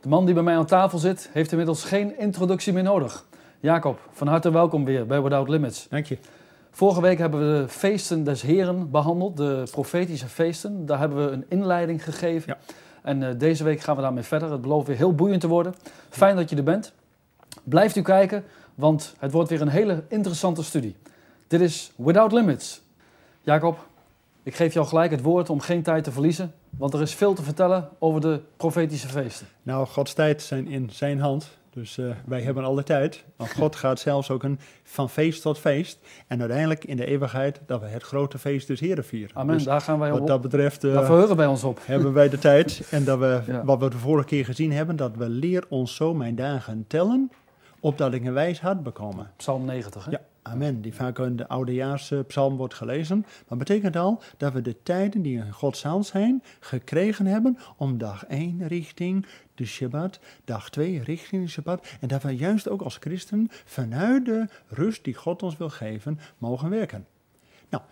De man die bij mij aan tafel zit, heeft inmiddels geen introductie meer nodig. Jacob, van harte welkom weer bij Without Limits. Dank je. Vorige week hebben we de feesten des Heren behandeld, de profetische feesten. Daar hebben we een inleiding gegeven. Ja. En eh, deze week gaan we daarmee verder. Het belooft weer heel boeiend te worden. Fijn dat je er bent. Blijft u kijken, want het wordt weer een hele interessante studie. Dit is Without Limits. Jacob, ik geef jou gelijk het woord om geen tijd te verliezen, want er is veel te vertellen over de profetische feesten. Nou, Gods tijd zijn in zijn hand. Dus eh, wij hebben alle tijd. Want God gaat zelfs ook een, van feest tot feest. En uiteindelijk in de eeuwigheid dat we het grote feest des Heren vieren. Amen, Dus daar gaan wij wat op. dat betreft eh, Daar verheugen wij ons op. hebben wij de tijd. En dat we, Ja. wat we de vorige keer gezien hebben, dat we leer ons zo mijn dagen tellen, opdat ik een wijs hart bekomen. Psalm 90. Hè? Ja, amen. Die vaak in de oudejaarspsalm wordt gelezen. Maar betekent al dat we de tijden die in Gods hand zijn, gekregen hebben om dag 1 richting de Shabbat, dag 2 richting de Shabbat. En dat we juist ook als christen vanuit de rust die God ons wil geven, mogen werken. Nou,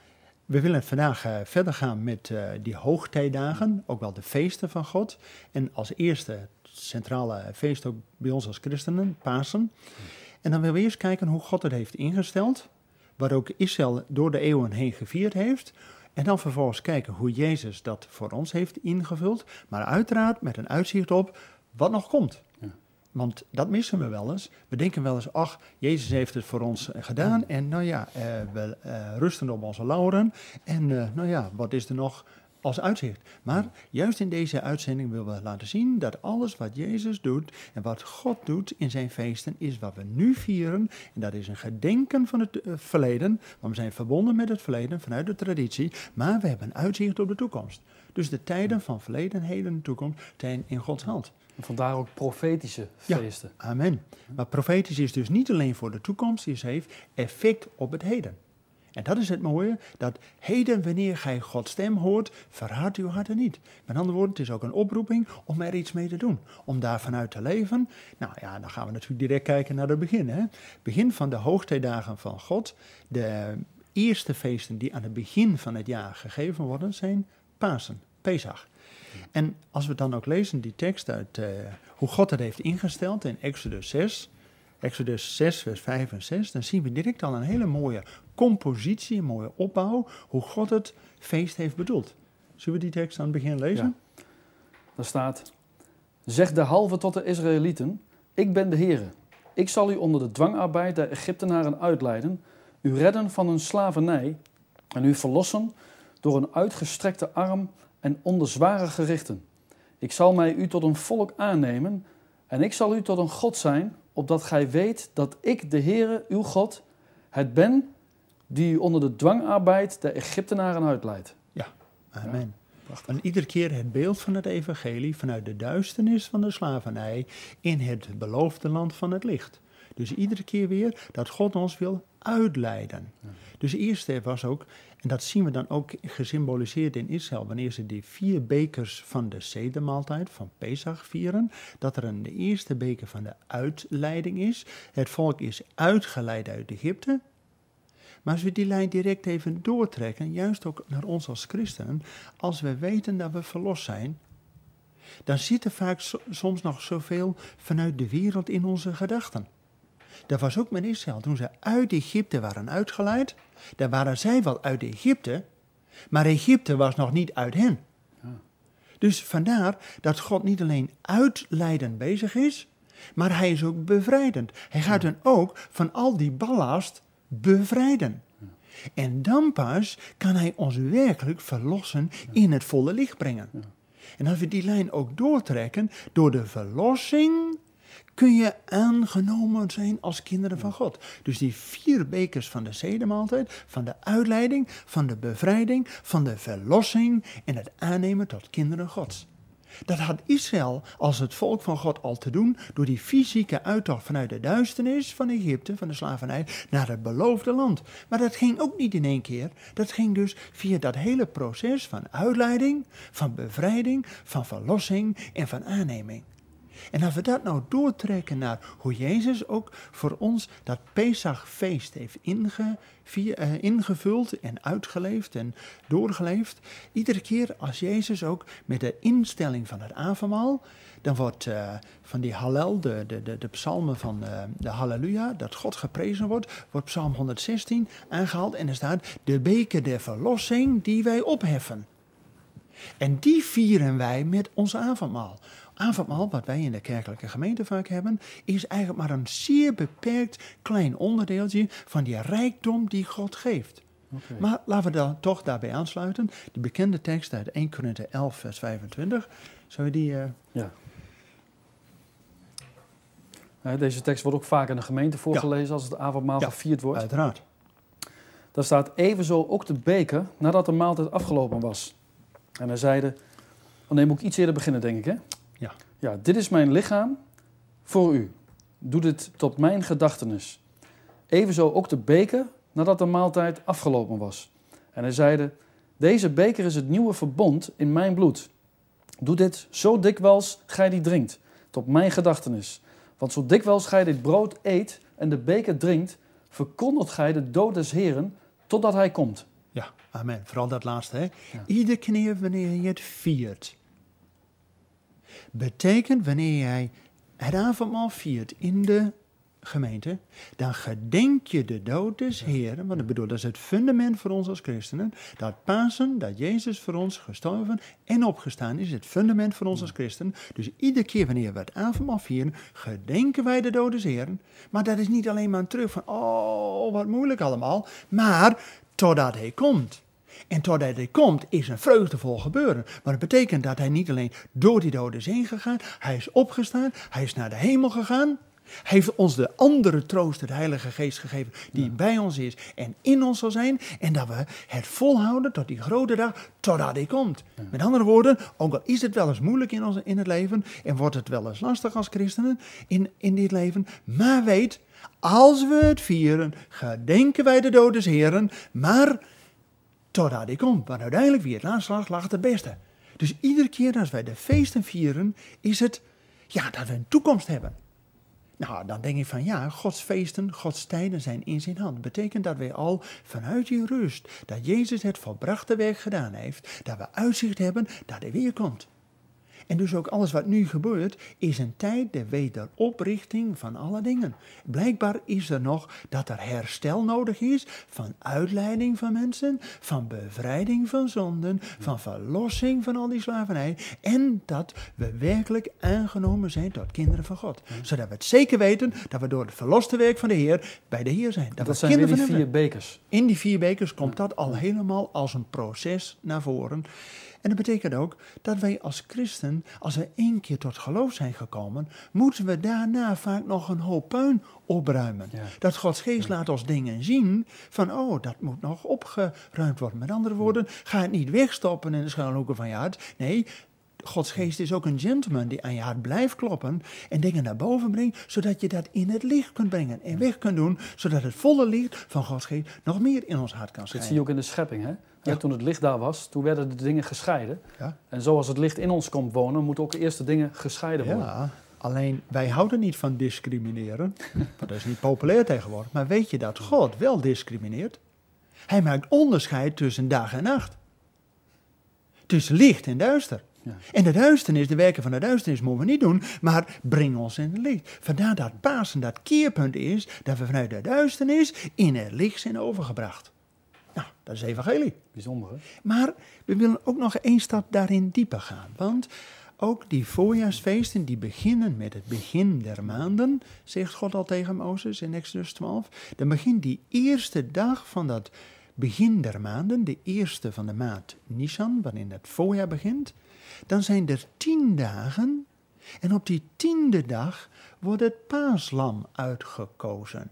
we willen vandaag eh, verder gaan met eh, die hoogtijdagen, ook wel de feesten van God. En als eerste het centrale feest ook bij ons als christenen, Pasen. En dan willen we eerst kijken hoe God het heeft ingesteld, wat ook Israël door de eeuwen heen gevierd heeft. En dan vervolgens kijken hoe Jezus dat voor ons heeft ingevuld, maar uiteraard met een uitzicht op wat nog komt. Ja. Want dat missen we wel eens. We denken wel eens, ach, Jezus heeft het voor ons eh, gedaan. En nou ja, eh, we eh, rusten op onze lauren. En nou ja, wat is er nog als uitzicht? Maar juist in deze uitzending willen we laten zien dat alles wat Jezus doet en wat God doet in zijn feesten is wat we nu vieren. En dat is een gedenken van het eh, verleden. Want we zijn verbonden met het verleden vanuit de traditie. Maar we hebben een uitzicht op de toekomst. Dus de tijden van verleden, heden en toekomst zijn in Gods hand. En vandaar ook profetische Ja. feesten. Amen. Maar profetisch is dus niet alleen voor de toekomst, het heeft effect op het heden. En dat is het mooie, dat heden wanneer gij Gods stem hoort, verhard uw harten niet. Met andere woorden, het is ook een oproeping om er iets mee te doen. Om daar vanuit te leven. Nou ja, dan gaan we natuurlijk direct kijken naar het begin. Hè? Begin van de hoogtijdagen van God. De eerste feesten die aan het begin van het jaar gegeven worden, zijn Pasen, Pesach. En als we dan ook lezen die tekst uit eh, hoe God het heeft ingesteld in Exodus 6, Exodus 6, vers 5 en 6, dan zien we direct al een hele mooie compositie, een mooie opbouw, hoe God het feest heeft bedoeld. Zullen we die tekst aan het begin lezen? Daar staat: Zeg de halve tot de Israëlieten: Ik ben de Heere. Ik zal u onder de dwangarbeid der Egyptenaren uitleiden, u redden van hun slavernij en u verlossen door een uitgestrekte arm en onder zware gerichten. Ik zal mij u tot een volk aannemen en ik zal u tot een God zijn, opdat gij weet dat ik, de Heere, uw God, het ben die u onder de dwangarbeid der Egyptenaren uitleidt. Amen. Prachtig. En iedere keer het beeld van het evangelie vanuit de duisternis van de slavernij in het beloofde land van het licht. Dus iedere keer weer dat God ons wil uitleiden. Dus de eerste was ook, en dat zien we dan ook gesymboliseerd in Israël, wanneer ze die vier bekers van de zedermaaltijd van Pesach vieren, dat er een de eerste beker van de uitleiding is. Het volk is uitgeleid uit Egypte, maar als we die lijn direct even doortrekken, juist ook naar ons als christenen, als we weten dat we verlost zijn, dan zit er vaak so- soms nog zoveel vanuit de wereld in onze gedachten. Dat was ook met Israël. Toen ze uit Egypte waren uitgeleid, dan waren zij wel uit Egypte, maar Egypte was nog niet uit hen. Ja. Dus vandaar dat God niet alleen uitleiden bezig is, maar hij is ook bevrijdend. Hij gaat hen ook van al die ballast bevrijden. En dan pas kan hij ons werkelijk verlossen in het volle licht brengen. En als we die lijn ook doortrekken, door de verlossing kun je aangenomen zijn als kinderen van God. Dus die vier bekers van de zedemaaltijd, van de uitleiding, van de bevrijding, van de verlossing en het aannemen tot kinderen Gods. Dat had Israël als het volk van God al te doen door die fysieke uittocht vanuit de duisternis van Egypte, van de slavernij, naar het beloofde land. Maar dat ging ook niet in één keer. Dat ging dus via dat hele proces van uitleiding, van bevrijding, van verlossing en van aanneming. En als we dat nou doortrekken naar hoe Jezus ook voor ons dat Pesachfeest heeft inge, uh, ingevuld en uitgeleefd en doorgeleefd. Iedere keer als Jezus ook met de instelling van het avondmaal, dan wordt uh, van die Hallel, de, de, de, psalmen van uh, de Halleluja, dat God geprezen wordt, wordt psalm 116 aangehaald en er staat de beker der verlossing die wij opheffen. En die vieren wij met ons avondmaal. Avondmaal, wat wij in de kerkelijke gemeente vaak hebben, is eigenlijk maar een zeer beperkt klein onderdeeltje van die rijkdom die God geeft. Okay. Maar laten we dan toch daarbij aansluiten. De bekende tekst uit 1 Korinthe 11, vers 25. Zou je die. Uh... Ja. Deze tekst wordt ook vaak in de gemeente voorgelezen ja. als het avondmaal ja, gevierd wordt. Uiteraard. Daar staat evenzo ook de beker nadat de maaltijd afgelopen was. En hij zeiden, oh nee, moet ik iets eerder beginnen, denk ik, hè? Ja. Ja, dit is mijn lichaam voor u. Doe dit tot mijn gedachtenis. Evenzo ook de beker nadat de maaltijd afgelopen was. En hij zeide, deze beker is het nieuwe verbond in mijn bloed. Doe dit zo dikwijls gij die drinkt, tot mijn gedachtenis. Want zo dikwijls gij dit brood eet en de beker drinkt, verkondigt gij de dood des Heren totdat hij komt. Amen. Vooral dat laatste. Hè? Ja. Iedere keer wanneer je het viert. Betekent wanneer jij het avondmaal viert in de gemeente, dan gedenk je de dood des Heren. Want ik bedoel, dat is het fundament voor ons als christenen. Dat Pasen, dat Jezus voor ons gestorven en opgestaan is, het fundament voor ons als christenen. Dus iedere keer wanneer we het avondmaal vieren, gedenken wij de dood des Heren. Maar dat is niet alleen maar een terug van, oh, wat moeilijk allemaal. Maar totdat hij komt. En totdat hij komt is een vreugdevol gebeuren. Maar het betekent dat hij niet alleen door die doden is heen gegaan, hij is opgestaan, hij is naar de hemel gegaan. Hij heeft ons de andere troost, de Heilige Geest gegeven, die bij ons is en in ons zal zijn. En dat we het volhouden tot die grote dag, totdat hij komt. Met andere woorden, ook al is het wel eens moeilijk in, ons, in het leven en wordt het wel eens lastig als christenen in, in dit leven, maar weet, als we het vieren, gedenken wij de doden heren, maar totdat hij komt. Want uiteindelijk, wie het laatst lag, het beste. Dus iedere keer als wij de feesten vieren, is het ja, dat we een toekomst hebben. Nou, dan denk ik van ja, Gods feesten, Gods tijden zijn in zijn hand. Betekent dat wij al vanuit die rust, dat Jezus het volbrachte werk gedaan heeft, dat we uitzicht hebben dat hij weer komt. En dus ook alles wat nu gebeurt, is een tijd de wederoprichting van alle dingen. Blijkbaar is er nog dat er herstel nodig is van uitleiding van mensen, van bevrijding van zonden, van verlossing van al die slavernij. En dat we werkelijk aangenomen zijn tot kinderen van God. Zodat we het zeker weten dat we door het verloste werk van de Heer bij de Heer zijn. Dat, dat zijn kinderen die vier bekers. In die vier bekers komt dat al helemaal als een proces naar voren. En dat betekent ook dat wij als christen, als we één keer tot geloof zijn gekomen, moeten we daarna vaak nog een hoop puin opruimen. Dat Gods geest laat ons dingen zien van, oh, dat moet nog opgeruimd worden. Met andere woorden, ga het niet wegstoppen in de schuilhoeken van je hart. Nee, Gods geest is ook een gentleman die aan je hart blijft kloppen en dingen naar boven brengt, zodat je dat in het licht kunt brengen en weg kunt doen, zodat het volle licht van Gods geest nog meer in ons hart kan schijnen. Dat zie je ook in de schepping, hè? Ja. Toen het licht daar was, toen werden de dingen gescheiden. Ja. En zoals het licht in ons komt wonen, moeten ook eerst de dingen gescheiden worden. Ja, alleen wij houden niet van discrimineren. dat is niet populair tegenwoordig. Maar weet je dat God wel discrimineert? Hij maakt onderscheid tussen dag en nacht. Tussen licht en duister. Ja. En de duisternis, de werken van de duisternis moeten we niet doen, maar breng ons in het licht. Vandaar dat Pasen dat keerpunt is, dat we vanuit de duisternis in het licht zijn overgebracht. Nou, dat is evangelie. Bijzonder, hè? Maar we willen ook nog één stap daarin dieper gaan. Want ook die voorjaarsfeesten die beginnen met het begin der maanden, zegt God al tegen Mozes in Exodus 12. Dan begint die eerste dag van dat begin der maanden, de eerste van de maand Nisan, waarin het voorjaar begint. Dan zijn er tien dagen en op die tiende dag wordt het paaslam uitgekozen.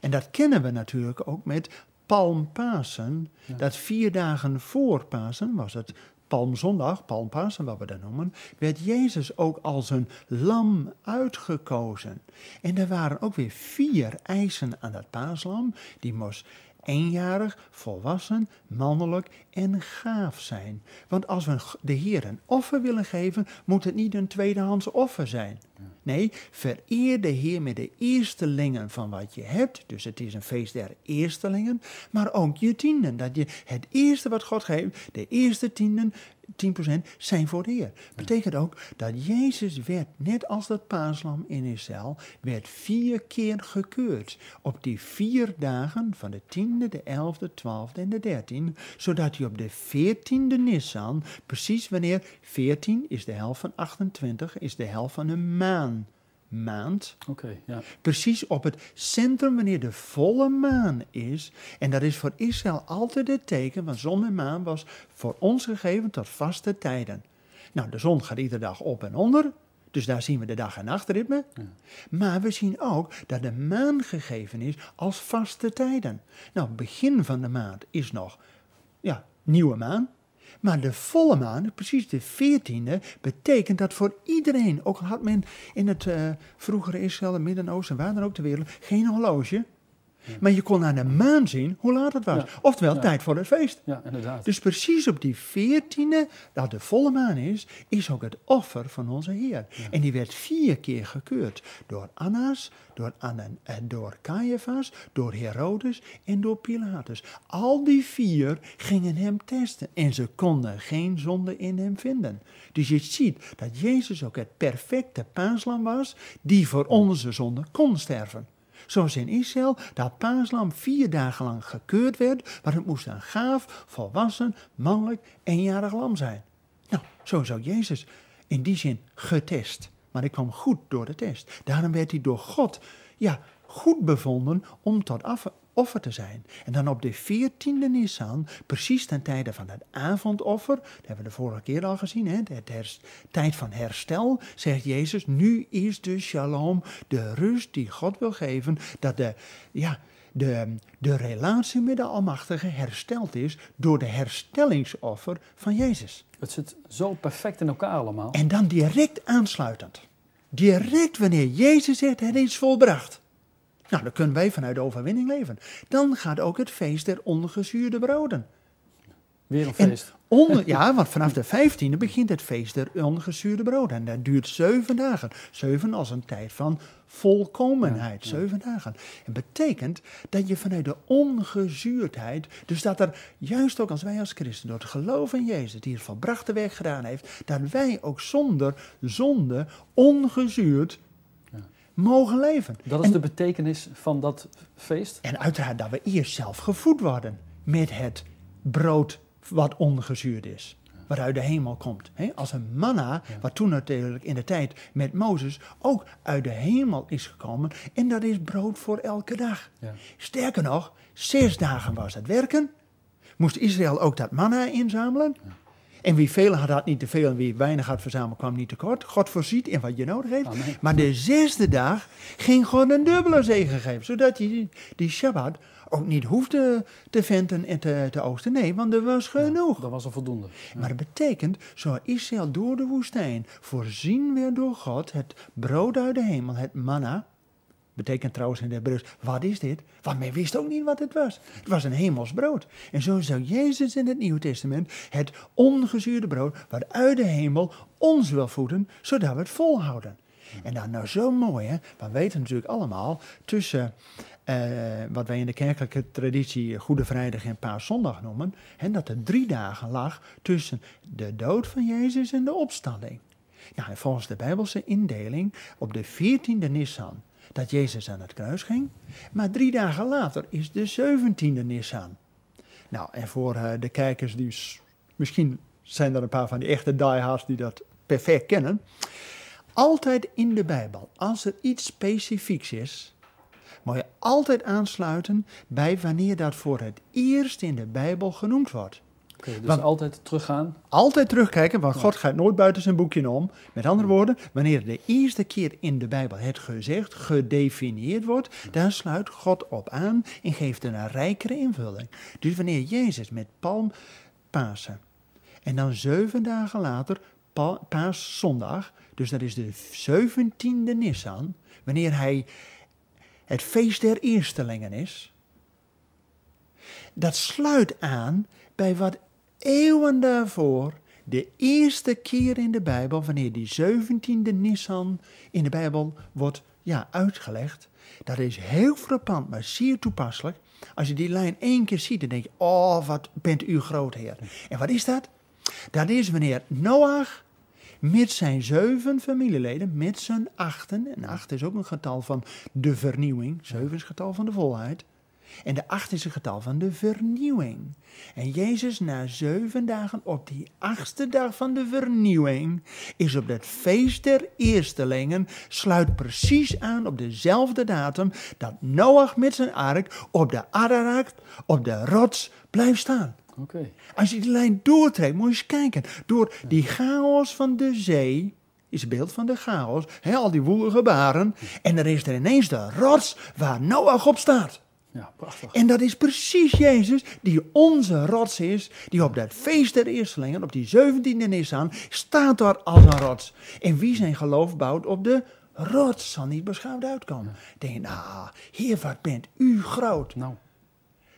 En dat kennen we natuurlijk ook met Palmpasen, dat vier dagen voor Pasen was het Palmzondag, Palmpasen wat we dat noemen, werd Jezus ook als een lam uitgekozen. En er waren ook weer vier eisen aan dat paaslam. Die moest eenjarig, volwassen, mannelijk en gaaf zijn. Want als we de Heer een offer willen geven, moet het niet een tweedehands offer zijn. Nee, vereer de Heer met de eerstelingen van wat je hebt. Dus het is een feest der eerstelingen. Maar ook je tienden. Dat je het eerste wat God geeft, de eerste tienden, 10% zijn voor de Heer. Betekent ook dat Jezus werd, net als dat paaslam in Israël, werd vier keer gekeurd. Op die vier dagen van de tiende, de elfde, twaalfde en de dertiende. Zodat hij op de veertiende Nissan, precies wanneer 14 is de helft van 28, is de helft van een maan maand. Ja. Precies op het centrum wanneer de volle maan is. En dat is voor Israël altijd het teken, want zon en maan was voor ons gegeven tot vaste tijden. Nou, de zon gaat iedere dag op en onder. Dus daar zien we de dag- en nachtritme. Ja. Maar we zien ook dat de maan gegeven is als vaste tijden. Nou, begin van de maand is nog ja, nieuwe maan. Maar de volle maan, precies de veertiende, betekent dat voor iedereen, ook al had men in het uh, vroegere Israël, het Midden-Oosten, waar dan ook ter wereld, geen horloge, maar je kon aan de maan zien hoe laat het was. Oftewel, tijd voor het feest. Ja, inderdaad. Dus precies op die veertiende, dat de volle maan is, is ook het offer van onze Heer. En die werd vier keer gekeurd. Door Annas, door, Anna, eh, door Caiaphas, door Herodes en door Pilatus. Al die vier gingen hem testen. En ze konden geen zonde in hem vinden. Dus je ziet dat Jezus ook het perfecte paaslam was, die voor onze zonde kon sterven. Zoals in Israël dat paaslam vier dagen lang gekeurd werd, maar het moest een gaaf, volwassen, mannelijk, eenjarig lam zijn. Nou, zo zou Jezus in die zin getest. Maar hij kwam goed door de test. Daarom werd hij door God ja, goed bevonden om tot af, offer te zijn. En dan op de 14e Nisan, precies ten tijde van het avondoffer, dat hebben we de vorige keer al gezien, hè, het tijd van herstel, zegt Jezus, nu is de shalom, de rust die God wil geven, dat de, ja, de, de relatie met de Almachtige hersteld is door de herstellingsoffer van Jezus. Het zit zo perfect in elkaar allemaal. En dan direct aansluitend. Direct wanneer Jezus zegt, het is volbracht. Nou, dan kunnen wij vanuit de overwinning leven. Dan gaat ook het feest der ongezuurde broden. Weer een feest. Onder, ja, want vanaf de 15e begint het feest der ongezuurde broden. En dat duurt zeven dagen. Zeven als een tijd van volkomenheid. Zeven dagen. En betekent dat je vanuit de ongezuurdheid, dus dat er juist ook als wij als christen door het geloof in Jezus, die het volbrachte werk gedaan heeft, dat wij ook zonder zonde ongezuurd mogen leven. Dat is de betekenis van dat feest? En uiteraard dat we eerst zelf gevoed worden met het brood wat ongezuurd is. Wat uit de hemel komt. als een manna, wat toen natuurlijk in de tijd met Mozes ook uit de hemel is gekomen. En dat is brood voor elke dag. Ja. Sterker nog, zes dagen was het werken. Moest Israël ook dat manna inzamelen. En wie veel had, had niet te veel. En wie weinig had verzameld, kwam niet tekort. God voorziet in wat je nodig heeft. Maar de zesde dag ging God een dubbele zegen geven. Zodat je die, die Shabbat ook niet hoefde te venten en te, te oosten. Nee, want er was genoeg. dat was al voldoende. Maar dat betekent, zo Israël door de woestijn voorzien werd door God het brood uit de hemel, het manna. Betekent trouwens in de Hebreeuws, wat is dit? Want men wist ook niet wat het was. Het was een hemels brood. En zo zou Jezus in het Nieuwe Testament het ongezuurde brood, wat uit de hemel ons wil voeden, zodat we het volhouden. En dan nou zo mooi, hè? We weten natuurlijk allemaal tussen eh, wat wij in de kerkelijke traditie Goede Vrijdag en Paaszondag noemen, hè, dat er drie dagen lag tussen de dood van Jezus en de opstanding. Nou, en volgens de Bijbelse indeling op de 14e Nissan dat Jezus aan het kruis ging. Maar drie dagen later is de 17e Nissan. Nou, en voor uh, de kijkers die misschien zijn er een paar van die echte diehards die dat perfect kennen. Altijd in de Bijbel, als er iets specifieks is, moet je altijd aansluiten bij wanneer dat voor het eerst in de Bijbel genoemd wordt. Okay, dus want, altijd teruggaan? Altijd terugkijken, want God gaat nooit buiten zijn boekje om. Met andere woorden, wanneer de eerste keer in de Bijbel het gezegd, gedefinieerd wordt, dan sluit God op aan en geeft een rijkere invulling. Dus wanneer Jezus met palm Pasen en dan zeven dagen later Paaszondag, dus dat is de zeventiende Nissan, wanneer hij het feest der eerstelingen is, Dat sluit aan bij wat eeuwen daarvoor de eerste keer in de Bijbel, wanneer die 17e Nissan in de Bijbel wordt ja, uitgelegd. Dat is heel frappant, maar zeer toepasselijk. Als je die lijn één keer ziet, dan denk je, oh, wat bent u groot, Heer. En wat is dat? Dat is wanneer Noach met zijn zeven familieleden, met zijn achten, en acht is ook een getal van de vernieuwing, zeven is het getal van de volheid, en de acht is het getal van de vernieuwing. En Jezus na zeven dagen op die achtste dag van de vernieuwing is op dat feest der eerstelingen, sluit precies aan op dezelfde datum dat Noach met zijn ark op de Ararat, op de rots, blijft staan. Als je die lijn doortrekt, moet je eens kijken. Door die chaos van de zee, is het beeld van de chaos, hè, al die woelige baren. En dan is er ineens de rots waar Noach op staat. Ja, prachtig. En dat is precies Jezus, die onze rots is, die op dat feest der eerstelingen, op die 17e Nissan, staat daar als een rots. En wie zijn geloof bouwt op de rots, zal niet beschouwd uitkomen. Denk je, nou, heer, wat bent u groot. Nou,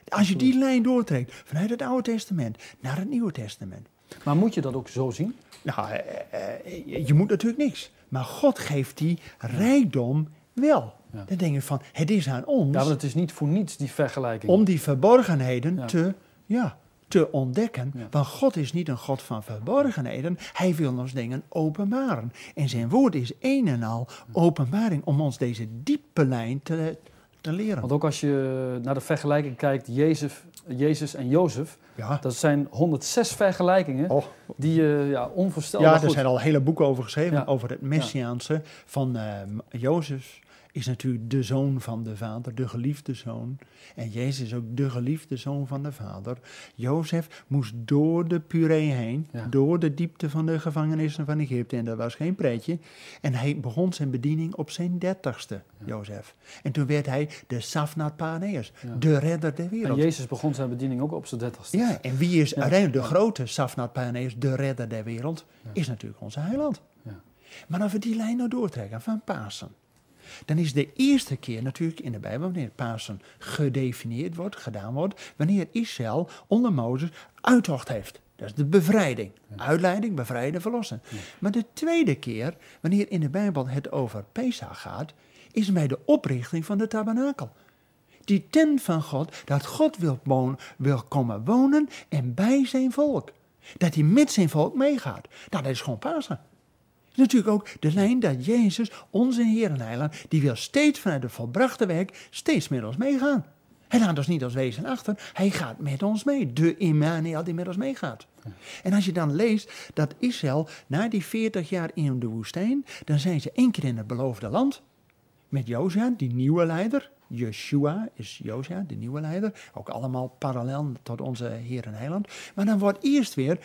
Als je die lijn doortrekt, vanuit het Oude Testament naar het Nieuwe Testament. maar moet je dat ook zo zien? Nou, eh, eh, je- je moet natuurlijk niks. Maar God geeft die rijkdom wel. Ja. Dan denk je van, het is aan ons Ja, want het is niet voor niets die vergelijking. om die verborgenheden Ja. te, ja, te ontdekken. Ja. Want God is niet een God van verborgenheden. Hij wil ons dingen openbaren. En zijn woord is een en al openbaring om ons deze diepe lijn te, te leren. Want ook als je naar de vergelijking kijkt, Jezus, Jezus en Jozef, Ja, dat zijn 106 vergelijkingen oh, die je ja, onvoorstelbaar ja er goed. zijn al hele boeken over geschreven. Ja. Over het Messiaanse van eh Jozef. Is natuurlijk de zoon van de vader, de geliefde zoon. En Jezus is ook de geliefde zoon van de vader. Jozef moest door de puree heen, Ja. door de diepte van de gevangenissen van Egypte. En dat was geen pretje. En hij begon zijn bediening op zijn dertigste, Jozef. En toen werd hij de Safnat Paneas, Ja. de redder der En wereld. Jezus begon zijn bediening ook op zijn dertigste. Ja, en wie is Ja. uiteindelijk de grote Safnat Paneas, de redder der wereld, Ja. is natuurlijk onze heiland. Ja. Maar als we die lijn nou doortrekken van Pasen, dan is de eerste keer natuurlijk in de Bijbel, wanneer Pasen gedefinieerd wordt, gedaan wordt, wanneer Israël onder Mozes uittocht heeft. Dat is de bevrijding. Uitleiding, bevrijden, verlossen. Maar de tweede keer, wanneer in de Bijbel het over Pesach gaat, is bij de oprichting van de tabernakel. Die tent van God, dat God wil, wonen, wil komen wonen en bij zijn volk. Dat hij met zijn volk meegaat. Nou, dat is gewoon Pasen. Natuurlijk ook de lijn dat Jezus, onze Heer en Heiland, die wil steeds vanuit het volbrachte werk, steeds met ons meegaan. Hij laat ons niet als wezen achter, hij gaat met ons mee. De Immanuel die met ons meegaat. En als je dan leest dat Israël na die 40 jaar in de woestijn, dan zijn ze één keer in het beloofde land. Met Josia, die nieuwe leider. Yeshua is Josia, de nieuwe leider. Ook allemaal parallel tot onze Heer en Heiland. Maar dan wordt eerst weer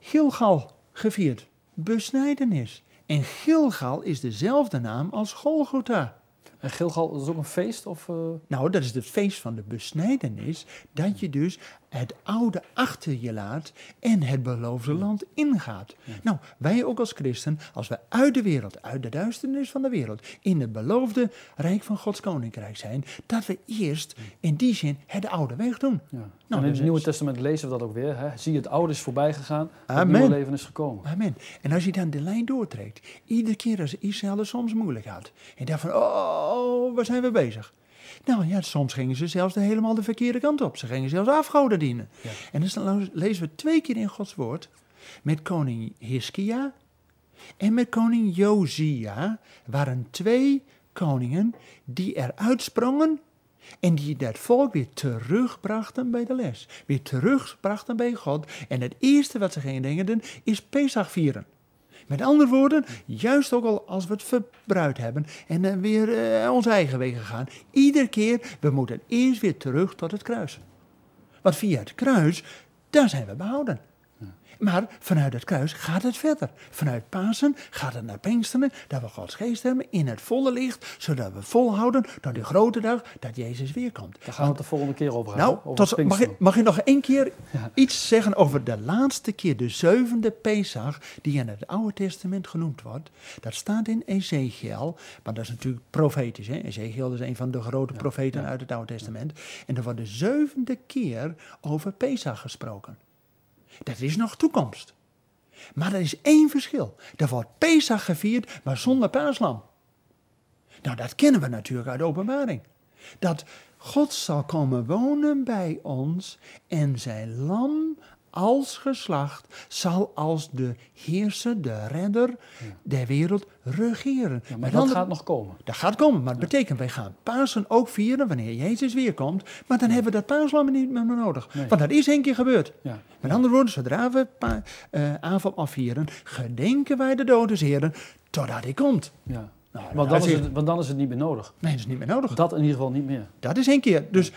Gilgal gevierd. Besnijdenis. En Gilgal is dezelfde naam als Golgotha. En Gilgal, dat is ook een feest? Of, eh, Nou, dat is het feest van de besnijdenis. Dat je dus het oude achter je laat en het beloofde land ingaat. Nou, wij ook als christen, als we uit de wereld, uit de duisternis van de wereld, in het beloofde rijk van Gods koninkrijk zijn, dat we eerst in die zin het oude weg doen. ja. Nou, en in dus het Nieuwe het- Testament lezen we dat ook weer. Hè? Zie, het oude is voorbij gegaan, het nieuwe leven is gekomen. Amen. En als je dan de lijn doortrekt, iedere keer als Israël het soms moeilijk had, en dacht van, oh, waar zijn we bezig? Nou ja, soms gingen ze zelfs de helemaal de verkeerde kant op. Ze gingen zelfs afgoden dienen. Ja. En dan lezen we twee keer in Gods woord met koning Hiskia en met koning Josia waren twee koningen die eruit sprongen en die dat volk weer terugbrachten bij de les. Weer terugbrachten bij God. En het eerste wat ze gingen denken is Pesach vieren. Met andere woorden, juist ook al als we het verbruid hebben en eh, weer eh, onze eigen wegen gaan. Iedere keer, we moeten eerst weer terug tot het kruis. Want via het kruis, daar zijn we behouden. Maar vanuit het kruis gaat het verder. Vanuit Pasen gaat het naar Pinksteren, dat we Gods geest hebben in het volle licht, zodat we volhouden tot die grote dag dat Jezus weer komt. Daar gaan we het de volgende keer over hebben. Nou, over tot, mag, ik, mag ik nog één keer Ja. iets zeggen over de laatste keer, de zevende Pesach, die in het Oude Testament genoemd wordt? Dat staat in Ezekiel, maar dat is natuurlijk profetisch. Hè? Ezekiel is een van de grote profeten ja. uit het Oude Testament. En er wordt de zevende keer over Pesach gesproken. Dat is nog toekomst. Maar er is één verschil. Er wordt Pesach gevierd, maar zonder paaslam. Nou, dat kennen we natuurlijk uit de openbaring. Dat God zal komen wonen bij ons en zijn lam als geslacht zal als de heerser, de redder der wereld regeren. Ja, maar Met dat andere- gaat nog komen. dat gaat komen, maar het betekent wij gaan Pasen ook vieren wanneer Jezus weer komt. Maar dan hebben we dat paaslam niet meer nodig. Nee. Want dat is één keer gebeurd. Ja. Met andere woorden, zodra we pa, eh, avondmaal vieren, gedenken wij de dode heren totdat hij komt. Ja. Nou, Want, dat dan is is- het, want dan is het niet meer nodig. Nee, dat is niet meer nodig. Dat in ieder geval niet meer. Dat is één keer. Dus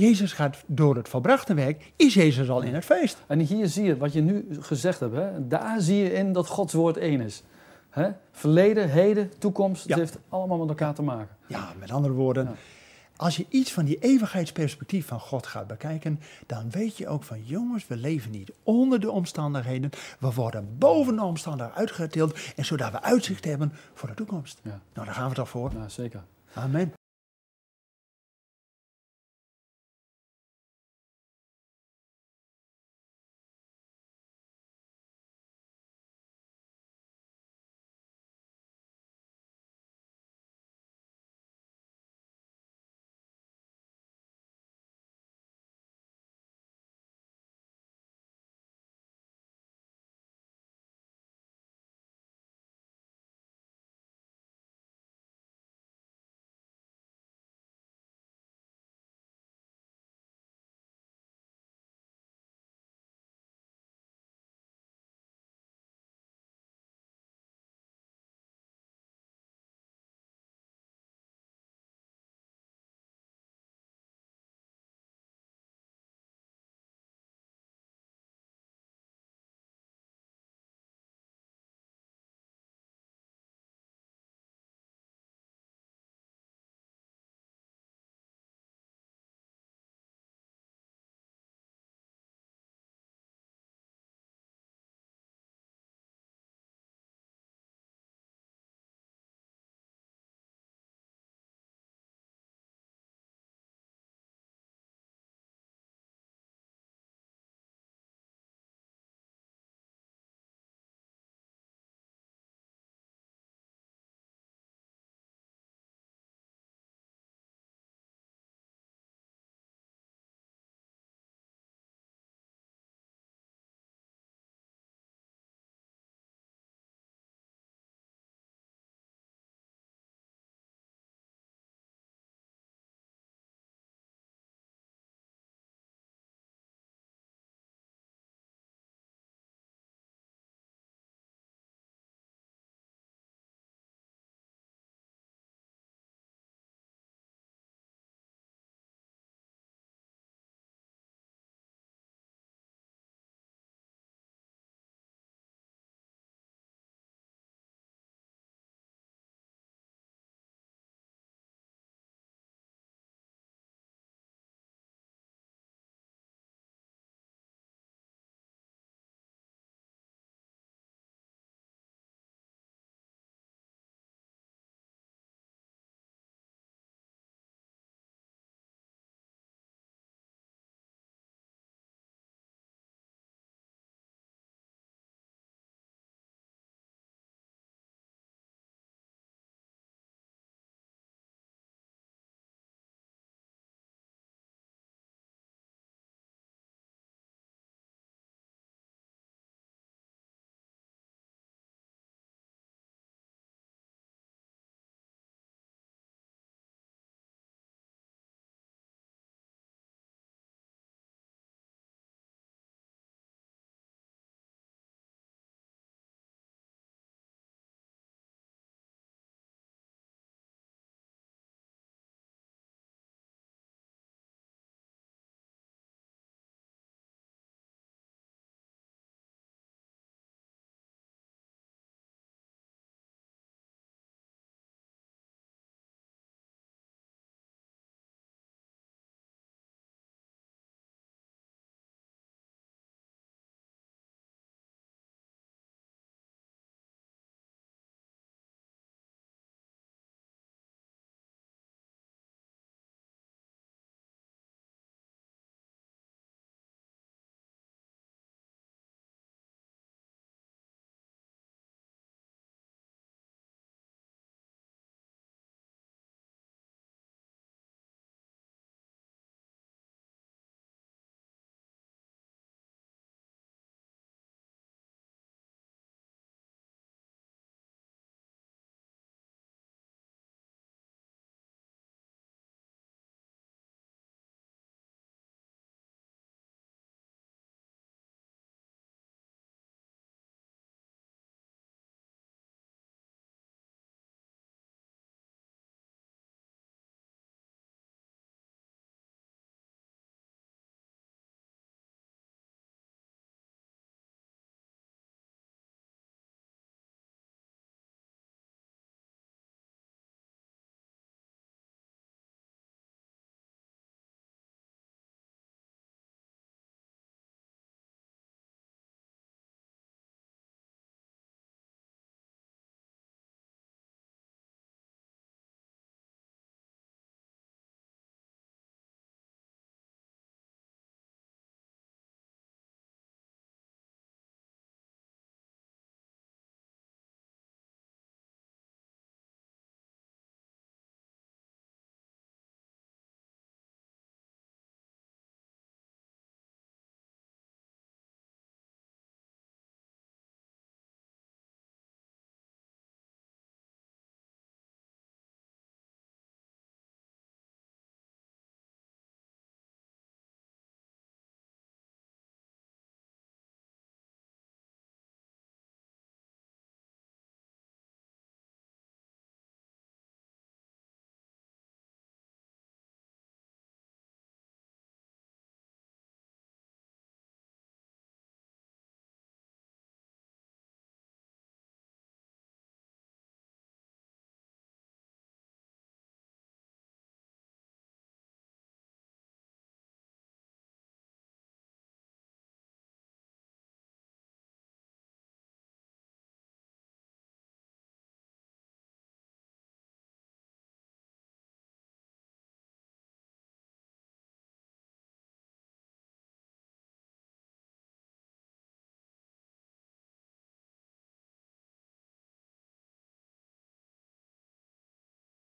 Jezus gaat door het volbrachte werk, is Jezus al in het feest. En hier zie je wat je nu gezegd hebt. Hè? Daar zie je in dat Gods woord één is. Hè? Verleden, heden, toekomst. Ja. Het heeft allemaal met elkaar te maken. Ja, met andere woorden, Ja. als je iets van die eeuwigheidsperspectief van God gaat bekijken, dan weet je ook van jongens, we leven niet onder de omstandigheden, we worden boven de omstandigheden uitgetild en zodat we uitzicht hebben voor de toekomst. Ja. Nou, daar gaan we toch voor. Ja, zeker. Amen.